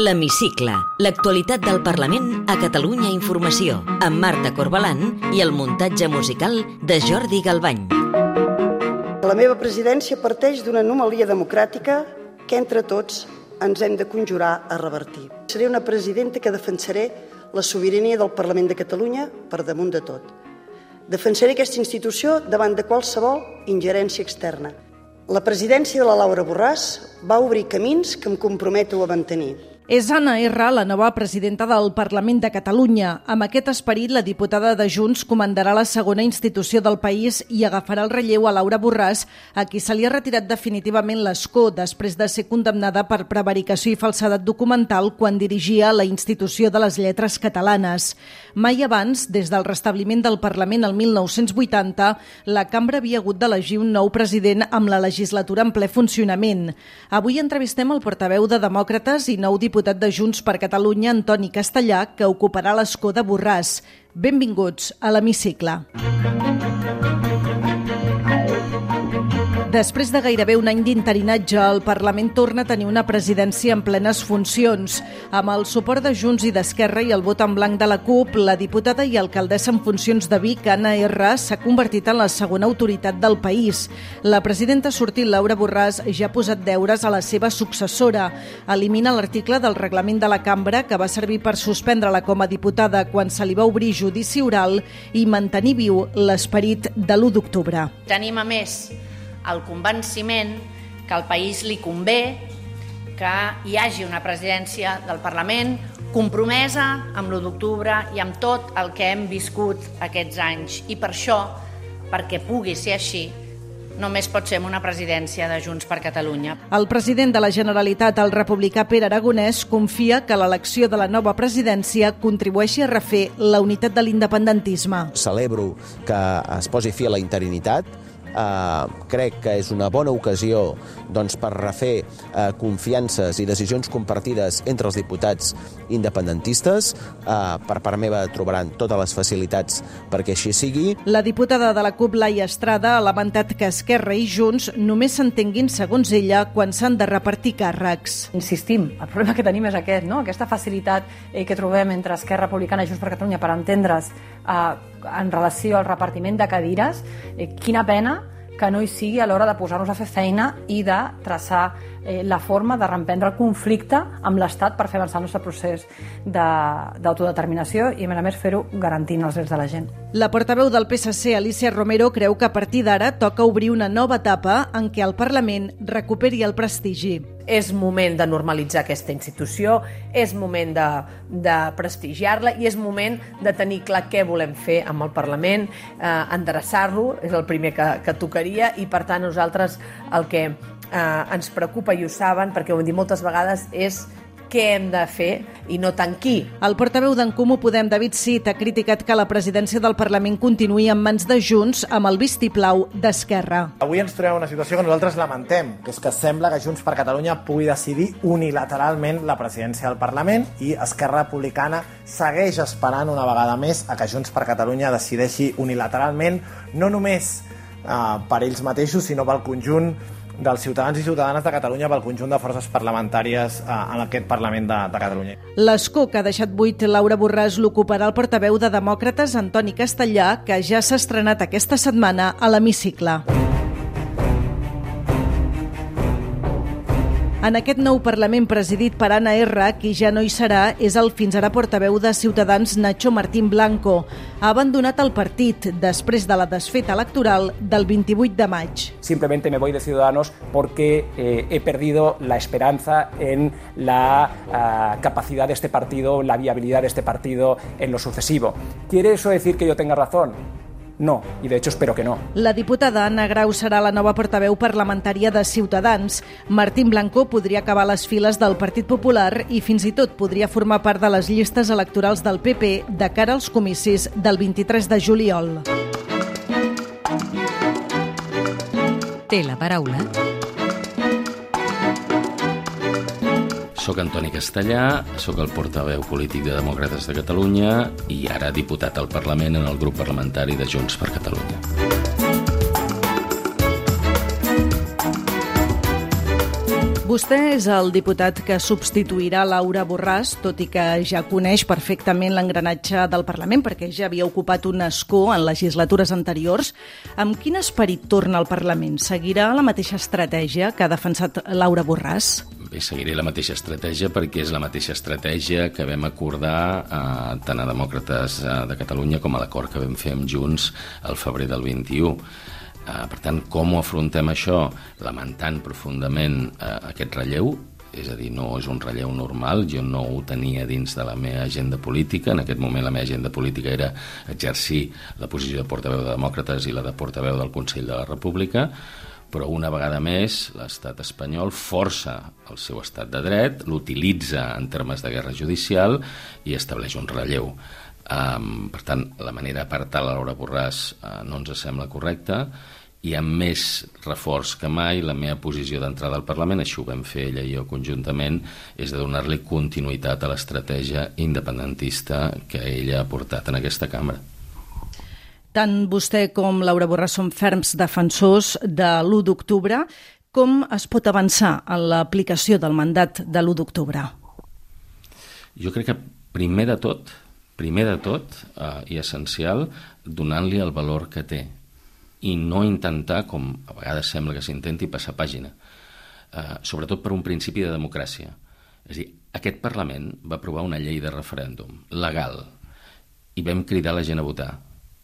L'Hemicicle, l'actualitat del Parlament a Catalunya Informació, amb Marta Corbalan i el muntatge musical de Jordi Galbany. La meva presidència parteix d'una anomalia democràtica que entre tots ens hem de conjurar a revertir. Seré una presidenta que defensaré la sobirania del Parlament de Catalunya per damunt de tot. Defensaré aquesta institució davant de qualsevol ingerència externa. La presidència de la Laura Borràs va obrir camins que em comprometo a mantenir. És Anna R., la nova presidenta del Parlament de Catalunya. Amb aquest esperit, la diputada de Junts comandarà la segona institució del país i agafarà el relleu a Laura Borràs, a qui se li ha retirat definitivament l'escó després de ser condemnada per prevaricació i falsedat documental quan dirigia la institució de les lletres catalanes. Mai abans, des del restabliment del Parlament el 1980, la cambra havia hagut d'elegir un nou president amb la legislatura en ple funcionament. Avui entrevistem el portaveu de Demòcrates i nou diputat diputat de Junts per Catalunya, Antoni Castellà, que ocuparà l'escó de Borràs. Benvinguts a l'Hemicicle. Després de gairebé un any d'interinatge, el Parlament torna a tenir una presidència en plenes funcions. Amb el suport de Junts i d'Esquerra i el vot en blanc de la CUP, la diputada i alcaldessa en funcions de Vic, Anna R, s'ha convertit en la segona autoritat del país. La presidenta sortit, Laura Borràs, ja ha posat deures a la seva successora. Elimina l'article del reglament de la cambra que va servir per suspendre-la com a diputada quan se li va obrir judici oral i mantenir viu l'esperit de l'1 d'octubre. Tenim, a més, el convenciment que al país li convé que hi hagi una presidència del Parlament compromesa amb l'1 d'octubre i amb tot el que hem viscut aquests anys. I per això, perquè pugui ser així, només pot ser una presidència de Junts per Catalunya. El president de la Generalitat, el republicà Pere Aragonès, confia que l'elecció de la nova presidència contribueixi a refer la unitat de l'independentisme. Celebro que es posi fi a la interinitat, eh, crec que és una bona ocasió doncs, per refer eh, confiances i decisions compartides entre els diputats independentistes. Eh, per part meva trobaran totes les facilitats perquè així sigui. La diputada de la CUP, Laia Estrada, ha lamentat que Esquerra i Junts només s'entenguin, segons ella, quan s'han de repartir càrrecs. Insistim, el problema que tenim és aquest, no? aquesta facilitat eh, que trobem entre Esquerra Republicana i Junts per Catalunya per entendre's eh, en relació al repartiment de cadires, eh, quina pena que no hi sigui a l'hora de posar-nos a fer feina i de traçar eh, la forma de reemprendre el conflicte amb l'Estat per fer avançar el nostre procés d'autodeterminació i, a més a més, fer-ho garantint els drets de la gent. La portaveu del PSC, Alicia Romero, creu que a partir d'ara toca obrir una nova etapa en què el Parlament recuperi el prestigi. És moment de normalitzar aquesta institució, és moment de, de prestigiar-la i és moment de tenir clar què volem fer amb el Parlament, eh, endreçar-lo, és el primer que, que tocaria, i per tant nosaltres el que ens preocupa, i ho saben, perquè ho hem dit moltes vegades, és què hem de fer i no tant qui. El portaveu d'en Comú Podem, David Cid, ha criticat que la presidència del Parlament continuï en mans de Junts amb el vistiplau d'Esquerra. Avui ens trobem una situació que nosaltres lamentem, que és que sembla que Junts per Catalunya pugui decidir unilateralment la presidència del Parlament i Esquerra Republicana segueix esperant una vegada més a que Junts per Catalunya decideixi unilateralment no només eh, per ells mateixos, sinó pel conjunt dels ciutadans i ciutadanes de Catalunya pel conjunt de forces parlamentàries eh, en aquest Parlament de, de Catalunya. L'escó que ha deixat buit Laura Borràs l'ocuparà el portaveu de Demòcrates Antoni Castellà, que ja s'ha estrenat aquesta setmana a l'hemicicle. En aquest nou Parlament presidit per Anna R, qui ja no hi serà, és el fins ara portaveu de Ciutadans Nacho Martín Blanco. Ha abandonat el partit després de la desfeta electoral del 28 de maig. Simplemente me voy de Ciudadanos porque eh, he perdido la esperanza en la uh, capacidad de este partido, la viabilidad de este partido en lo sucesivo. ¿Quiere eso decir que yo tenga razón? No, i de hecho espero que no. La diputada Anna Grau serà la nova portaveu parlamentària de Ciutadans. Martín Blanco podria acabar les files del Partit Popular i fins i tot podria formar part de les llistes electorals del PP de cara als comicis del 23 de juliol. Té la paraula Soc Antoni Castellà, sóc el portaveu polític de Demòcrates de Catalunya i ara diputat al Parlament en el grup parlamentari de Junts per Catalunya. Vostè és el diputat que substituirà Laura Borràs, tot i que ja coneix perfectament l'engranatge del Parlament, perquè ja havia ocupat un escó en legislatures anteriors. Amb quin esperit torna al Parlament? Seguirà la mateixa estratègia que ha defensat Laura Borràs? Bé, seguiré la mateixa estratègia perquè és la mateixa estratègia que vam acordar eh, tant a Demòcrates eh, de Catalunya com a l'acord que vam fer amb Junts al febrer del 21. Uh, per tant, com ho afrontem això? Lamentant profundament uh, aquest relleu, és a dir, no és un relleu normal, jo no ho tenia dins de la meva agenda política, en aquest moment la meva agenda política era exercir la posició de portaveu de demòcrates i la de portaveu del Consell de la República, però una vegada més l'estat espanyol força el seu estat de dret, l'utilitza en termes de guerra judicial i estableix un relleu. Um, per tant, la manera d'apartar la Laura Borràs uh, no ens sembla correcta i amb més reforç que mai la meva posició d'entrada al Parlament, això ho vam fer ella i jo conjuntament, és de donar-li continuïtat a l'estratègia independentista que ella ha portat en aquesta cambra. Tant vostè com Laura Borràs són ferms defensors de l'1 d'octubre. Com es pot avançar en l'aplicació del mandat de l'1 d'octubre? Jo crec que primer de tot primer de tot eh, i essencial, donant-li el valor que té i no intentar, com a vegades sembla que s'intenti, passar pàgina. Eh, sobretot per un principi de democràcia. És a dir, aquest Parlament va aprovar una llei de referèndum legal i vam cridar la gent a votar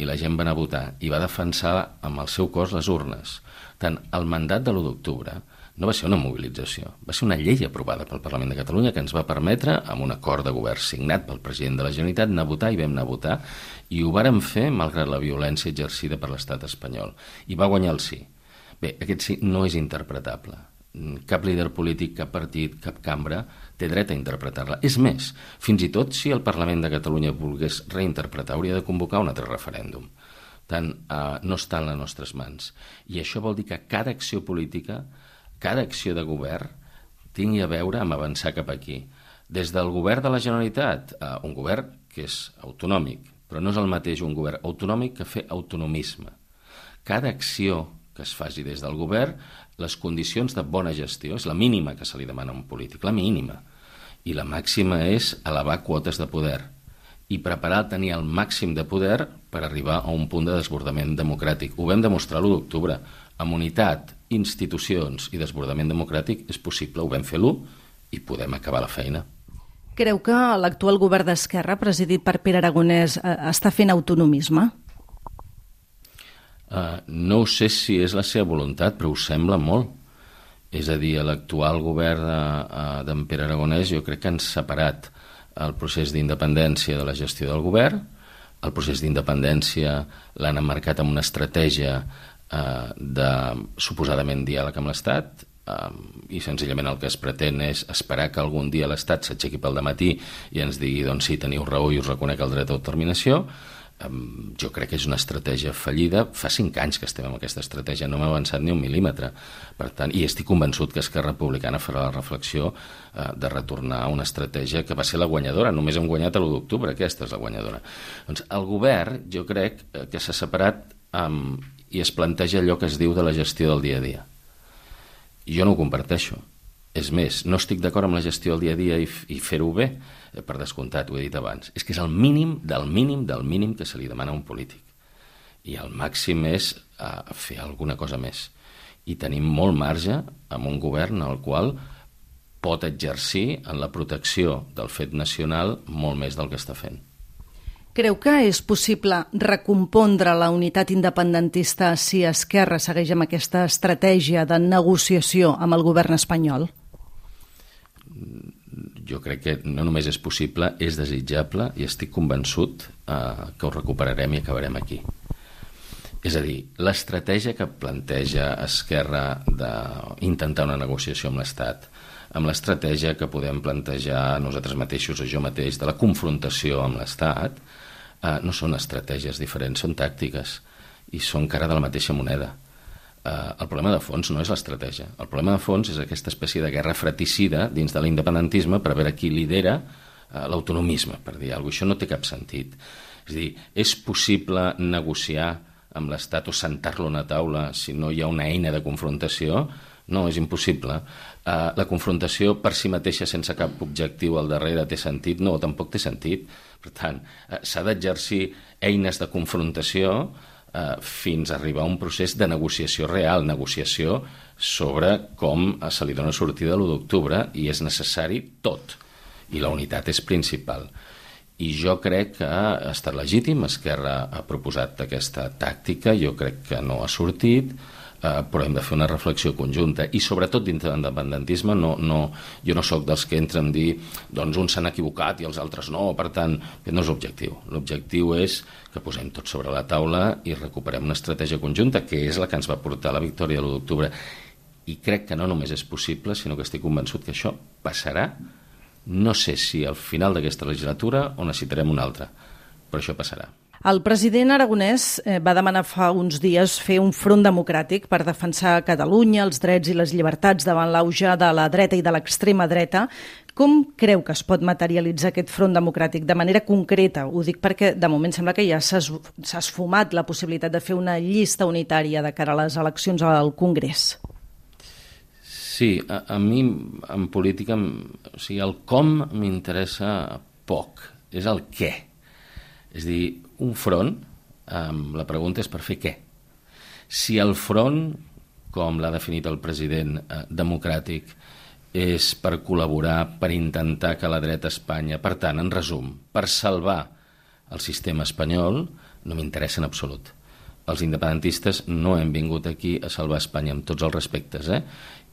i la gent va anar a votar i va defensar amb el seu cos les urnes. Tant el mandat de l'1 d'octubre no va ser una mobilització, va ser una llei aprovada pel Parlament de Catalunya que ens va permetre, amb un acord de govern signat pel president de la Generalitat, anar a votar i vam anar a votar i ho vàrem fer malgrat la violència exercida per l'estat espanyol. I va guanyar el sí. Bé, aquest sí no és interpretable. Cap líder polític, cap partit, cap cambra té dret a interpretar-la. És més, fins i tot si el Parlament de Catalunya volgués reinterpretar, hauria de convocar un altre referèndum. Tant eh, no està en les nostres mans. I això vol dir que cada acció política cada acció de govern tingui a veure amb avançar cap aquí. Des del govern de la Generalitat, eh, un govern que és autonòmic, però no és el mateix un govern autonòmic que fer autonomisme. Cada acció que es faci des del govern, les condicions de bona gestió, és la mínima que se li demana a un polític, la mínima. I la màxima és elevar quotes de poder i preparar tenir el màxim de poder per arribar a un punt de desbordament democràtic. Ho vam demostrar l'1 d'octubre, amb unitat, institucions i desbordament democràtic és possible, ho vam fer l'1 i podem acabar la feina. Creu que l'actual govern d'Esquerra, presidit per Pere Aragonès, eh, està fent autonomisme? Uh, no sé si és la seva voluntat, però ho sembla molt. És a dir, l'actual govern uh, d'en Pere Aragonès jo crec que han separat el procés d'independència de la gestió del govern, el procés d'independència l'han emmarcat amb una estratègia eh, de suposadament diàleg amb l'Estat eh, i senzillament el que es pretén és esperar que algun dia l'Estat s'aixequi pel matí i ens digui doncs sí, teniu raó i us reconec el dret d'autodeterminació jo crec que és una estratègia fallida. Fa cinc anys que estem amb aquesta estratègia, no hem avançat ni un mil·límetre. Per tant, i estic convençut que Esquerra Republicana farà la reflexió eh, de retornar a una estratègia que va ser la guanyadora. Només hem guanyat l'1 d'octubre, aquesta és la guanyadora. Doncs el govern, jo crec eh, que s'ha separat amb i es planteja allò que es diu de la gestió del dia a dia. Jo no ho comparteixo. És més, no estic d'acord amb la gestió del dia a dia i, i fer-ho bé, eh, per descomptat, ho he dit abans. És que és el mínim del mínim del mínim que se li demana a un polític. I el màxim és uh, fer alguna cosa més. I tenim molt marge amb un govern al qual pot exercir en la protecció del fet nacional molt més del que està fent. Creu que és possible recompondre la unitat independentista si Esquerra segueix amb aquesta estratègia de negociació amb el govern espanyol? Jo crec que no només és possible, és desitjable i estic convençut eh, que ho recuperarem i acabarem aquí. És a dir, l'estratègia que planteja Esquerra d'intentar una negociació amb l'Estat, amb l'estratègia que podem plantejar nosaltres mateixos o jo mateix de la confrontació amb l'Estat, eh, no són estratègies diferents, són tàctiques i són cara de la mateixa moneda. Eh, el problema de fons no és l'estratègia. El problema de fons és aquesta espècie de guerra fratricida dins de l'independentisme per veure qui lidera eh, l'autonomisme, per dir alguna cosa. Això no té cap sentit. És dir, és possible negociar amb l'Estat o sentar-lo a una taula si no hi ha una eina de confrontació? No, és impossible. Uh, la confrontació per si mateixa sense cap objectiu al darrere té sentit? No, tampoc té sentit. Per tant, uh, s'ha d'exercir eines de confrontació uh, fins a arribar a un procés de negociació real, negociació sobre com se li dona sortida l'1 d'octubre i és necessari tot. I la unitat és principal. I jo crec que ha estat legítim, Esquerra ha proposat aquesta tàctica, jo crec que no ha sortit, eh, però hem de fer una reflexió conjunta. I sobretot dintre de l'independentisme no, no, jo no sóc dels que entren a dir doncs uns s'han equivocat i els altres no, per tant, aquest no és l'objectiu. L'objectiu és que posem tot sobre la taula i recuperem una estratègia conjunta que és la que ens va portar la victòria de l'1 d'octubre. I crec que no només és possible sinó que estic convençut que això passarà. No sé si al final d'aquesta legislatura o necessitarem una altra, però això passarà. El president aragonès eh, va demanar fa uns dies fer un front democràtic per defensar Catalunya, els drets i les llibertats davant l'auge de la dreta i de l'extrema dreta. Com creu que es pot materialitzar aquest front democràtic de manera concreta? Ho dic perquè de moment sembla que ja s'ha esfumat la possibilitat de fer una llista unitària de cara a les eleccions al Congrés. Sí, a, a mi en política, o sigui, el com m'interessa poc, és el què. És dir, un front, eh, la pregunta és per fer què. Si el front, com l'ha definit el president eh, democràtic, és per col·laborar, per intentar que la dreta a Espanya, per tant, en resum, per salvar el sistema espanyol, no m'interessa en absolut. Els independentistes no hem vingut aquí a salvar Espanya amb tots els respectes, eh?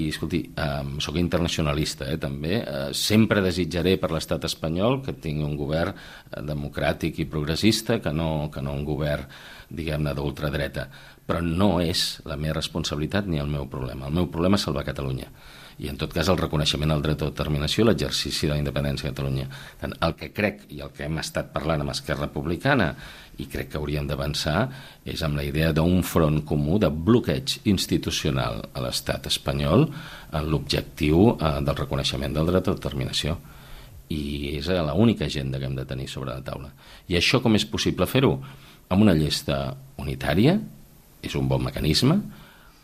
i escolti, um, sóc internacionalista eh, també, uh, sempre desitjaré per l'estat espanyol que tingui un govern uh, democràtic i progressista que no, que no un govern diguem-ne d'ultradreta. Però no és la meva responsabilitat ni el meu problema, el meu problema és salvar Catalunya i en tot cas el reconeixement al dret d'autodeterminació i l'exercici de la independència de Catalunya. Tant el que crec i el que hem estat parlant amb Esquerra Republicana i crec que hauríem d'avançar és amb la idea d'un front comú de bloqueig institucional a l'estat espanyol en l'objectiu eh, del reconeixement del dret d'autodeterminació i és l'única agenda que hem de tenir sobre la taula. I això com és possible fer-ho? Amb una llista unitària, és un bon mecanisme,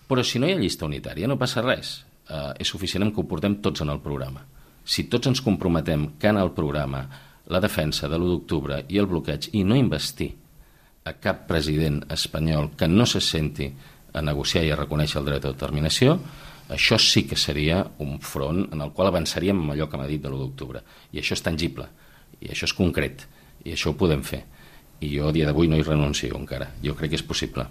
però si no hi ha llista unitària no passa res eh, és suficient que ho portem tots en el programa. Si tots ens comprometem que en el programa la defensa de l'1 d'octubre i el bloqueig i no investir a cap president espanyol que no se senti a negociar i a reconèixer el dret d'autodeterminació, això sí que seria un front en el qual avançaríem amb allò que m'ha dit de l'1 d'octubre. I això és tangible, i això és concret, i això ho podem fer. I jo a dia d'avui no hi renuncio encara. Jo crec que és possible.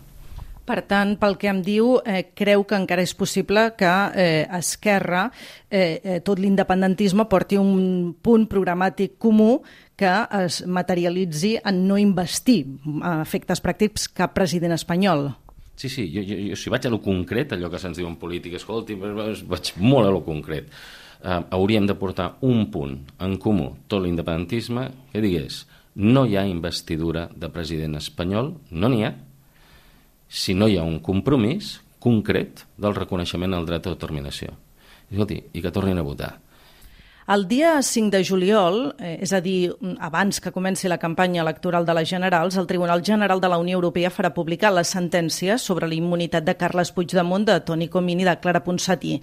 Per tant, pel que em diu, eh, creu que encara és possible que eh, Esquerra, eh, eh, tot l'independentisme, porti un punt programàtic comú que es materialitzi en no investir a efectes pràctics cap president espanyol. Sí, sí, jo, jo, jo si vaig a lo concret, allò que se'ns diu en política, escolti, vaig molt a lo concret. Uh, hauríem de portar un punt en comú, tot l'independentisme, que digués no hi ha investidura de president espanyol, no n'hi ha, si no hi ha un compromís concret del reconeixement al dret d'autodeterminació. Escolti, i que tornin a votar. El dia 5 de juliol, eh, és a dir, abans que comenci la campanya electoral de les Generals, el Tribunal General de la Unió Europea farà publicar la sentència sobre la immunitat de Carles Puigdemont, de Toni Comín i de Clara Ponsatí.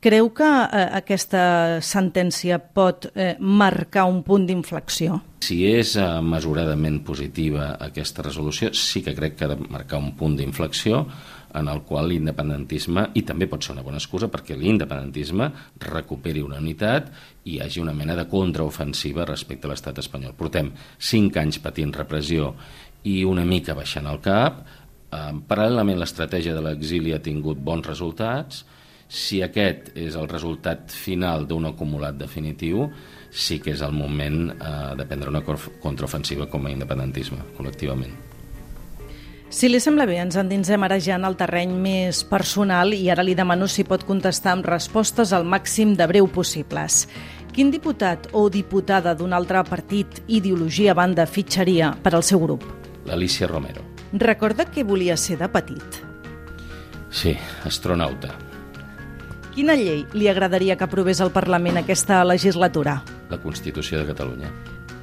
Creu que eh, aquesta sentència pot eh, marcar un punt d'inflexió? Si és eh, mesuradament positiva aquesta resolució, sí que crec que ha de marcar un punt d'inflexió en el qual l'independentisme, i també pot ser una bona excusa perquè l'independentisme recuperi una unitat i hi hagi una mena de contraofensiva respecte a l'estat espanyol. Portem cinc anys patint repressió i una mica baixant el cap, eh, paral·lelament l'estratègia de l'exili ha tingut bons resultats, si aquest és el resultat final d'un acumulat definitiu, sí que és el moment eh, de prendre una contraofensiva com a independentisme, col·lectivament. Si li sembla bé, ens endinsem ara ja en el terreny més personal i ara li demano si pot contestar amb respostes al màxim de breu possibles. Quin diputat o diputada d'un altre partit, ideologia, banda, fitxaria per al seu grup? L'Alicia Romero. Recorda què volia ser de petit? Sí, astronauta. Quina llei li agradaria que aprovés el Parlament aquesta legislatura? La Constitució de Catalunya.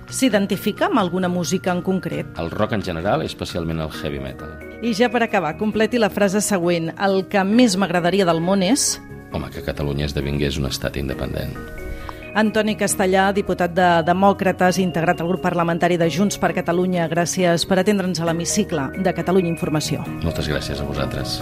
S'identifica amb alguna música en concret? El rock en general, especialment el heavy metal. I ja per acabar, completi la frase següent. El que més m'agradaria del món és... Home, que Catalunya esdevingués un estat independent. Antoni Castellà, diputat de Demòcrates, integrat al grup parlamentari de Junts per Catalunya. Gràcies per atendre'ns a l'hemicicle de Catalunya Informació. Moltes gràcies a vosaltres.